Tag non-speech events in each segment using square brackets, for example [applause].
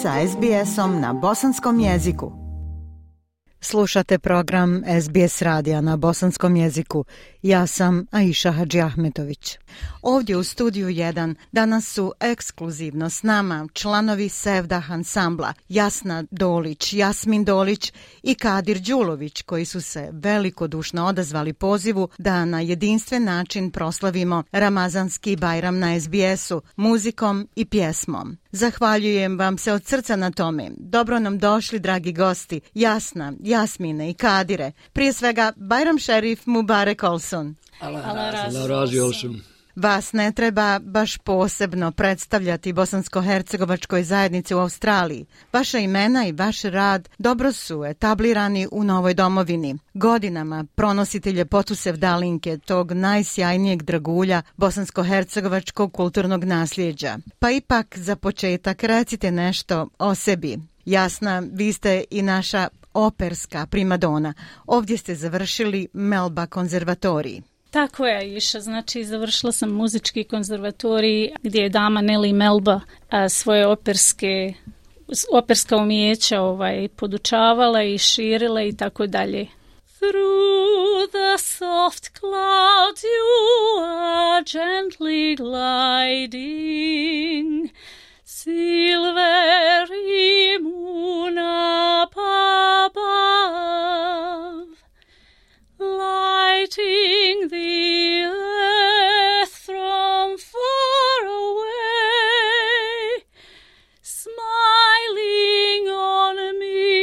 sa SBS-om na bosanskom jeziku. Slušate program SBS radija na bosanskom jeziku. Ja sam Aisha Hadži Ahmetović. Ovdje u Studiju 1 danas su ekskluzivno s nama članovi Sevdah ansambla Jasna Dolić, Jasmin Dolić i Kadir Đulović koji su se velikodušno odazvali pozivu da na jedinstven način proslavimo Ramazanski bajram na SBS-u muzikom i pjesmom. Zahvaljujem vam se od srca na tome. Dobro nam došli, dragi gosti, Jasna, Jasmine i Kadire. Prije svega, Bajram Šerif Mubarek Olsen. Rasun. Ala Rasun. Vas ne treba baš posebno predstavljati bosansko-hercegovačkoj zajednici u Australiji. Vaša imena i vaš rad dobro su etablirani u novoj domovini. Godinama pronosite ljepotu sevdalinke tog najsjajnijeg dragulja bosansko-hercegovačkog kulturnog nasljeđa. Pa ipak za početak recite nešto o sebi. Jasna, vi ste i naša operska primadona. Ovdje ste završili Melba konzervatoriji. Tako je, Iša. Znači, završila sam muzički konzervatorij gdje je dama Nelly Melba a, svoje operske operska umijeća ovaj, podučavala i širila i tako dalje. Through the soft cloud you are gently gliding Silver moon up above, lighting the earth from far away, smiling on me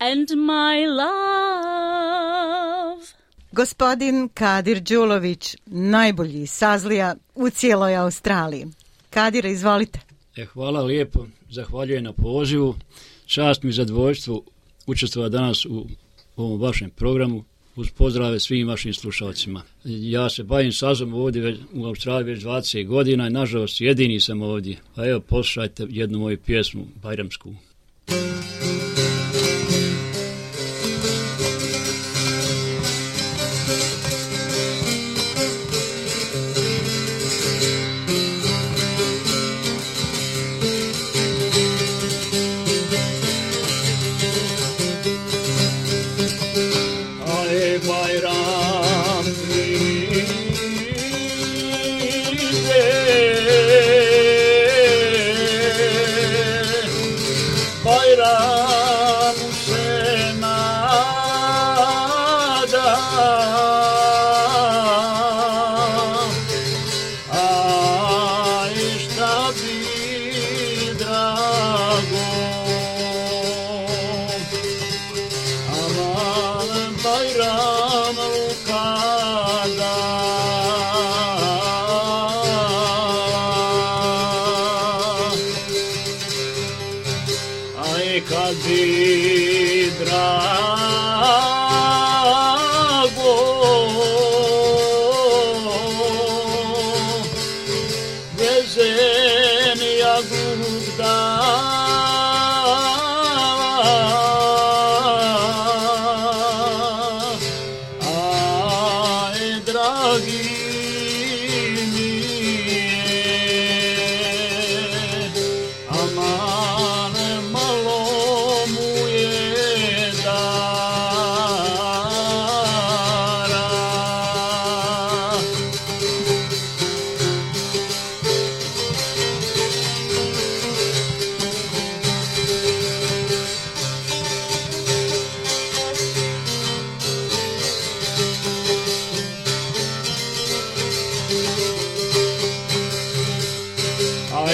and my love. Gospodin Kadir Đulović, najbolji sazlija u cijeloj Australiji. Kadira, izvolite. E, hvala lijepo, zahvaljujem na pozivu. Čast mi za dvojstvo učestvova danas u ovom vašem programu uz pozdrave svim vašim slušalcima. Ja se bavim sazom ovdje u Australiji već 20 godina i nažalost jedini sam ovdje. A evo poslušajte jednu moju pjesmu, Bajramsku. bayram Davud'dan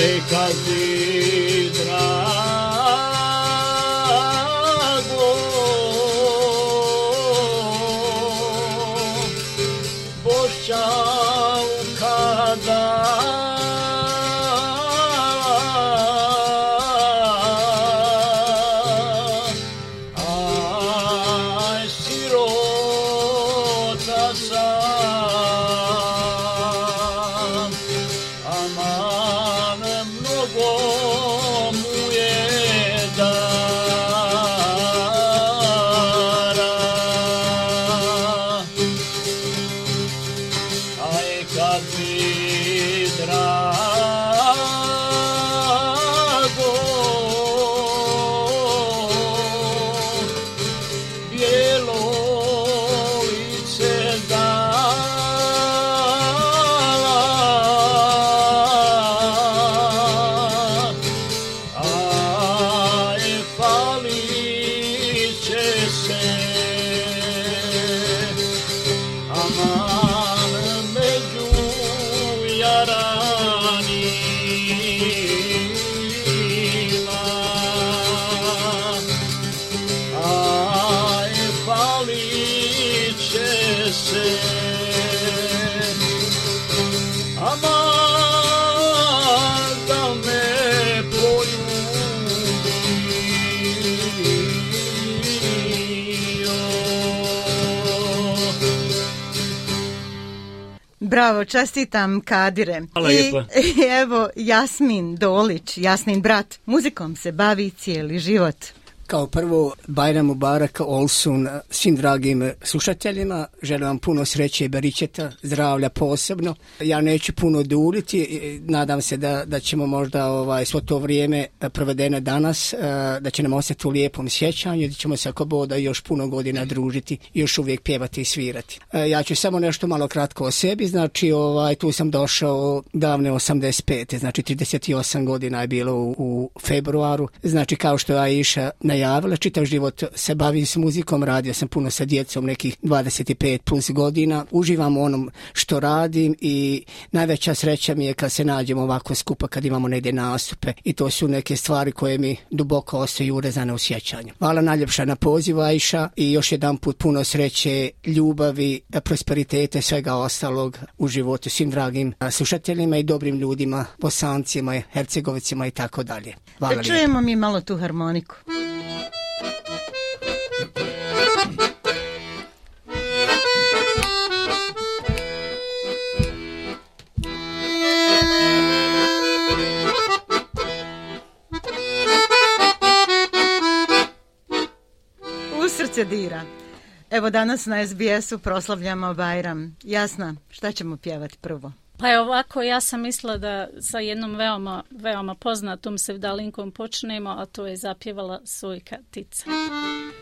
Because Kabir. David priče se Ama da me poljubio Bravo, čestitam Kadire. Hvala I, lijepa. I [laughs] evo Jasmin Dolić, Jasmin brat, muzikom se bavi cijeli život kao prvo Bajram Mubarak Olsun svim dragim slušateljima. Želim vam puno sreće i beričeta, zdravlja posebno. Ja neću puno duliti, e, nadam se da, da ćemo možda ovaj, svo to vrijeme provedene danas, e, da će nam ostati u lijepom sjećanju, da ćemo se ako boda još puno godina družiti, još uvijek pjevati i svirati. E, ja ću samo nešto malo kratko o sebi, znači ovaj, tu sam došao davne 85. Znači 38 godina je bilo u, u februaru. Znači kao što je Aisha na javila, čitav život se bavim s muzikom, radio sam puno sa djecom nekih 25 plus godina, uživam onom što radim i najveća sreća mi je kad se nađemo ovako skupa, kad imamo negde nastupe i to su neke stvari koje mi duboko ostaju urezane u sjećanju. Hvala najljepša na poziv Ajša i još jedan put puno sreće, ljubavi, prosperitete, svega ostalog u životu svim dragim slušateljima i dobrim ljudima, bosancima, hercegovicima i tako dalje. Hvala e, Čujemo lijepo. mi malo tu harmoniku dira. Evo danas na SBS-u proslavljamo Bajram. Jasna, šta ćemo pjevati prvo? Pa je ovako, ja sam mislila da sa jednom veoma, veoma poznatom sevdalinkom počnemo, a to je zapjevala Sujka Tica. Muzika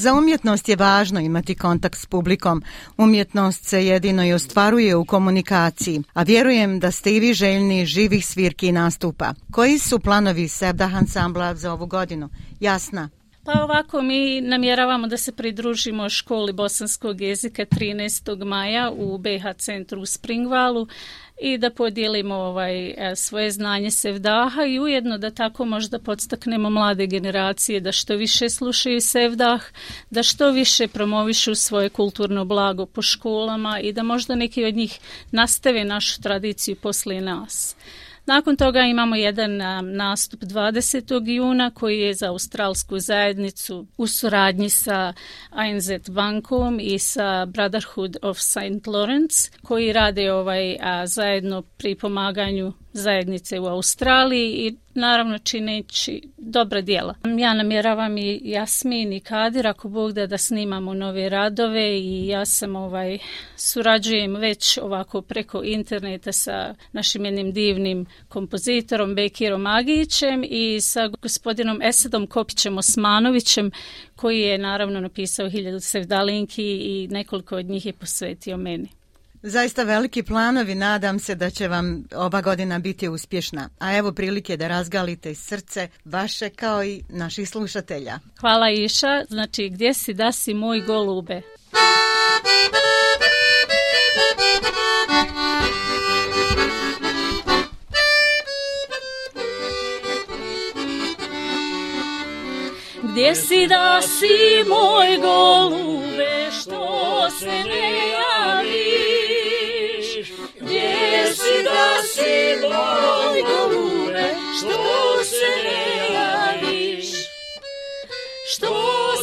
Za umjetnost je važno imati kontakt s publikom. Umjetnost se jedino i ostvaruje u komunikaciji, a vjerujem da ste i vi željni živih svirki i nastupa. Koji su planovi Sevdah ansambla za ovu godinu? Jasna, Pa ovako, mi namjeravamo da se pridružimo školi bosanskog jezika 13. maja u BH centru u Springvalu i da podijelimo ovaj e, svoje znanje Sevdaha i ujedno da tako možda podstaknemo mlade generacije da što više slušaju Sevdah, da što više promovišu svoje kulturno blago po školama i da možda neki od njih nastave našu tradiciju posle nas. Uh, Nakon toga imamo jedan nastup 20. juna koji je za Australsku zajednicu u suradnji sa ANZ Bankom i sa Brotherhood of St. Lawrence koji rade ovaj zajedno pri pomaganju zajednice u Australiji i naravno čineći dobra dijela. Ja namjeravam i Jasmin i Kadir ako Bog da da snimamo nove radove i ja sam ovaj surađujem već ovako preko interneta sa našim jednim divnim kompozitorom Bekirom Agićem i sa gospodinom Esedom Kopićem Osmanovićem koji je naravno napisao hiljadu sevdalinki i nekoliko od njih je posvetio meni. Zaista veliki planovi, nadam se da će vam ova godina biti uspješna. A evo prilike da razgalite srce vaše kao i naših slušatelja. Hvala Iša, znači gdje si da si moj golube? Gdje si da si moj golube, što se ne javi? da si Bog govore, što se ne javiš, što se ne javiš.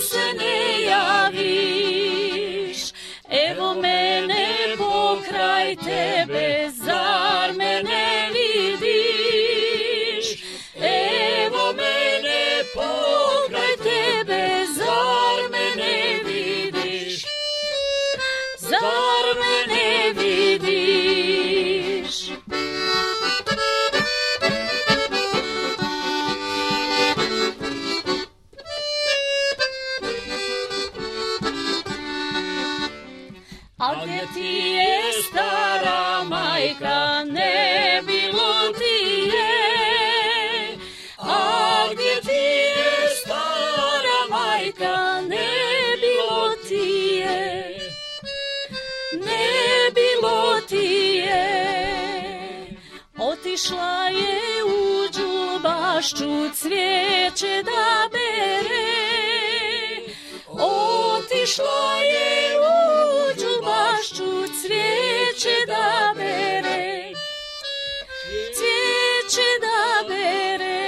išla je u džubašću cvijeće da bere. Otišla je u džubašću cvijeće da bere. Cvijeće da bere.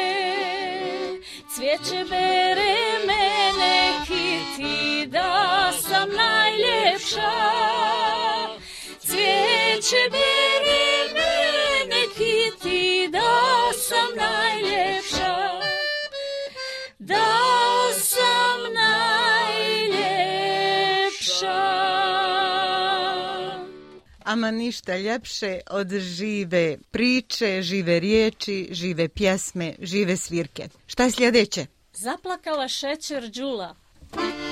Cvijeće bere mene, kiti da sam najljepša. Cvijeće bere mene, kiti da sam najljepša. ama ništa ljepše od žive priče, žive riječi, žive pjesme, žive svirke. Šta je sljedeće? Zaplakala šećer Đula. Zaplakala šećer Đula.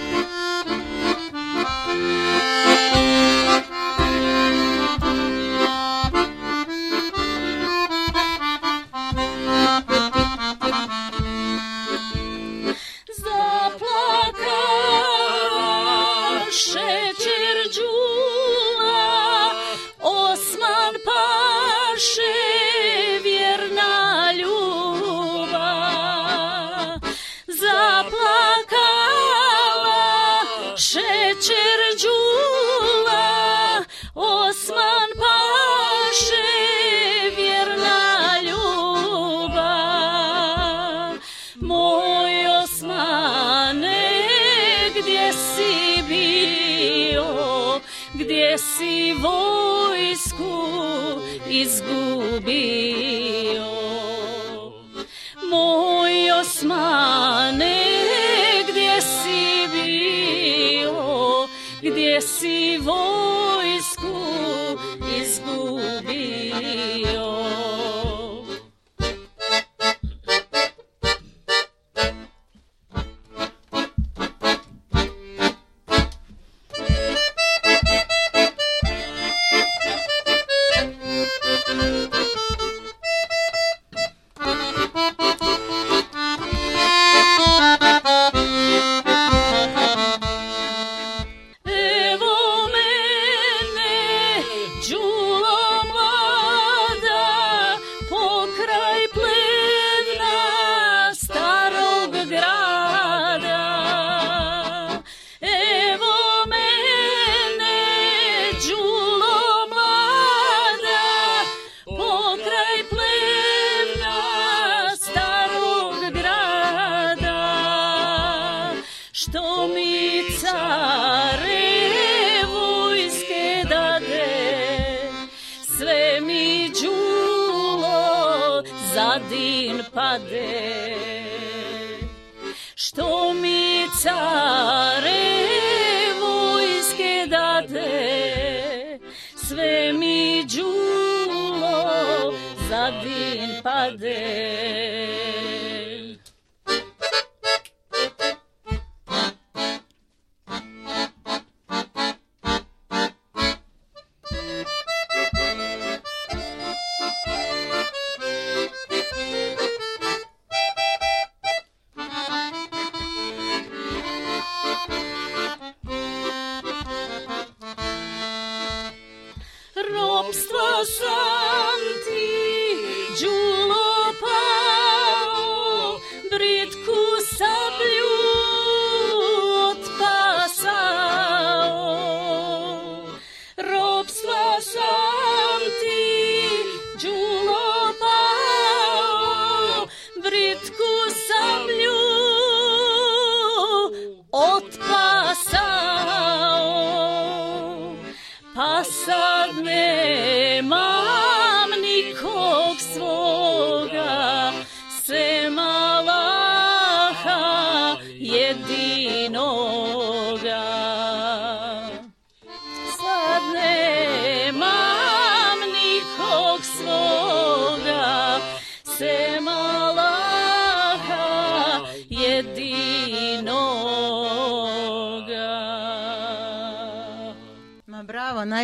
što mi car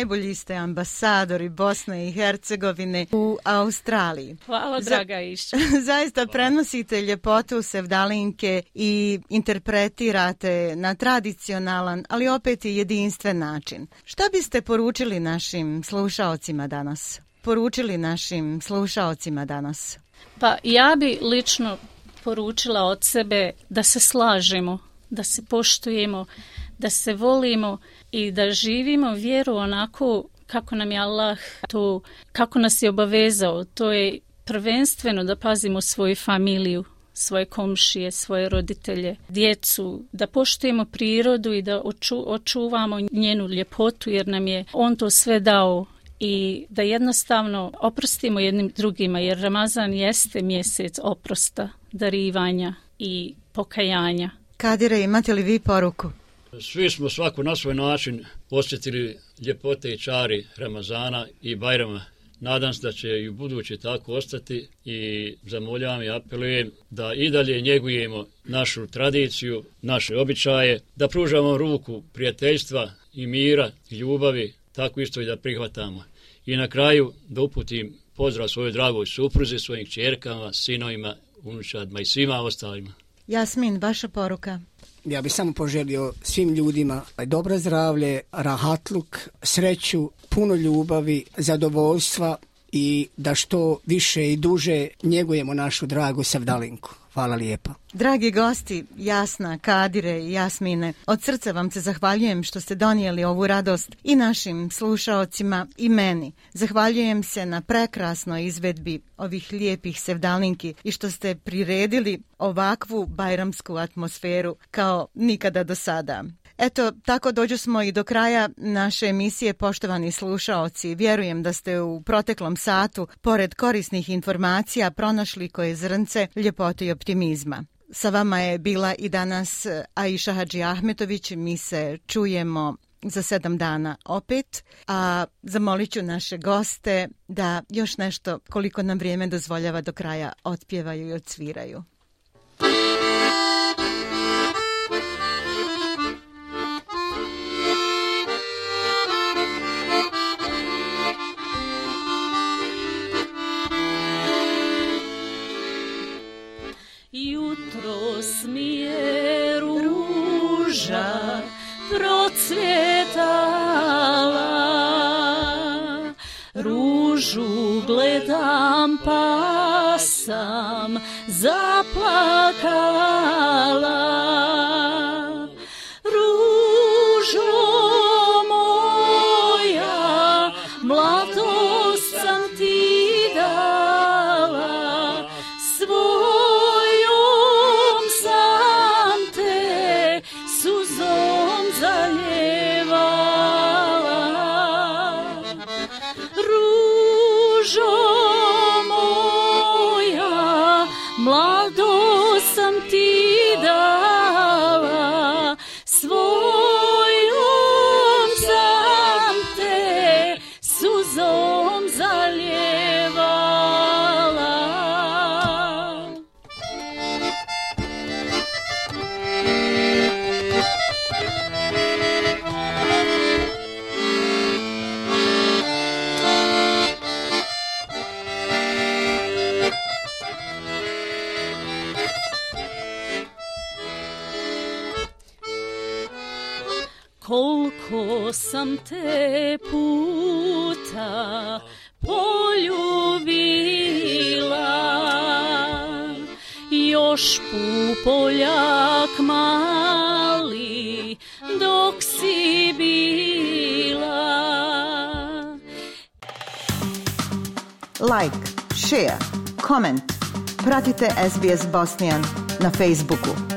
najbolji ste ambasadori Bosne i Hercegovine u Australiji. Hvala draga Iša. Za, [laughs] zaista prenosite ljepotu sevdalinke i interpretirate na tradicionalan, ali opet i jedinstven način. Što biste poručili našim slušaocima danas? Poručili našim slušaocima danas? Pa ja bi lično poručila od sebe da se slažemo, da se poštujemo, da se volimo i da živimo vjeru onako kako nam je Allah to, kako nas je obavezao. To je prvenstveno da pazimo svoju familiju, svoje komšije, svoje roditelje, djecu, da poštujemo prirodu i da oču, očuvamo njenu ljepotu jer nam je on to sve dao i da jednostavno oprostimo jednim drugima jer Ramazan jeste mjesec oprosta, darivanja i pokajanja. Kadira, imate li vi poruku? Svi smo svako na svoj način osjetili ljepote i čari Ramazana i Bajrama. Nadam se da će i u budući tako ostati i zamoljavam i apelujem da i dalje njegujemo našu tradiciju, naše običaje, da pružamo ruku prijateljstva i mira, ljubavi, tako isto i da prihvatamo. I na kraju da uputim pozdrav svojoj dragoj supruzi, svojim čerkama, sinovima, unučadima i svima ostalima. Jasmin, vaša poruka ja bih samo poželio svim ljudima dobro zdravlje, rahatluk, sreću, puno ljubavi, zadovoljstva i da što više i duže njegujemo našu dragu Savdalinku. Hvala lijepo. Dragi gosti, Jasna, Kadire i Jasmine, od srca vam se zahvaljujem što ste donijeli ovu radost i našim slušaocima i meni. Zahvaljujem se na prekrasnoj izvedbi ovih lijepih sevdalinki i što ste priredili ovakvu bajramsku atmosferu kao nikada do sada. Eto, tako dođu smo i do kraja naše emisije, poštovani slušaoci. Vjerujem da ste u proteklom satu, pored korisnih informacija, pronašli koje zrnce ljepote i optimizma. Sa vama je bila i danas Aisha Hadži Ahmetović. Mi se čujemo za sedam dana opet, a zamolit ću naše goste da još nešto koliko nam vrijeme dozvoljava do kraja otpjevaju i odsviraju. Koliko sam te puta poljubila Još pupoljak mali dok si bila Like, share, comment Pratite SBS Bosnian na Facebooku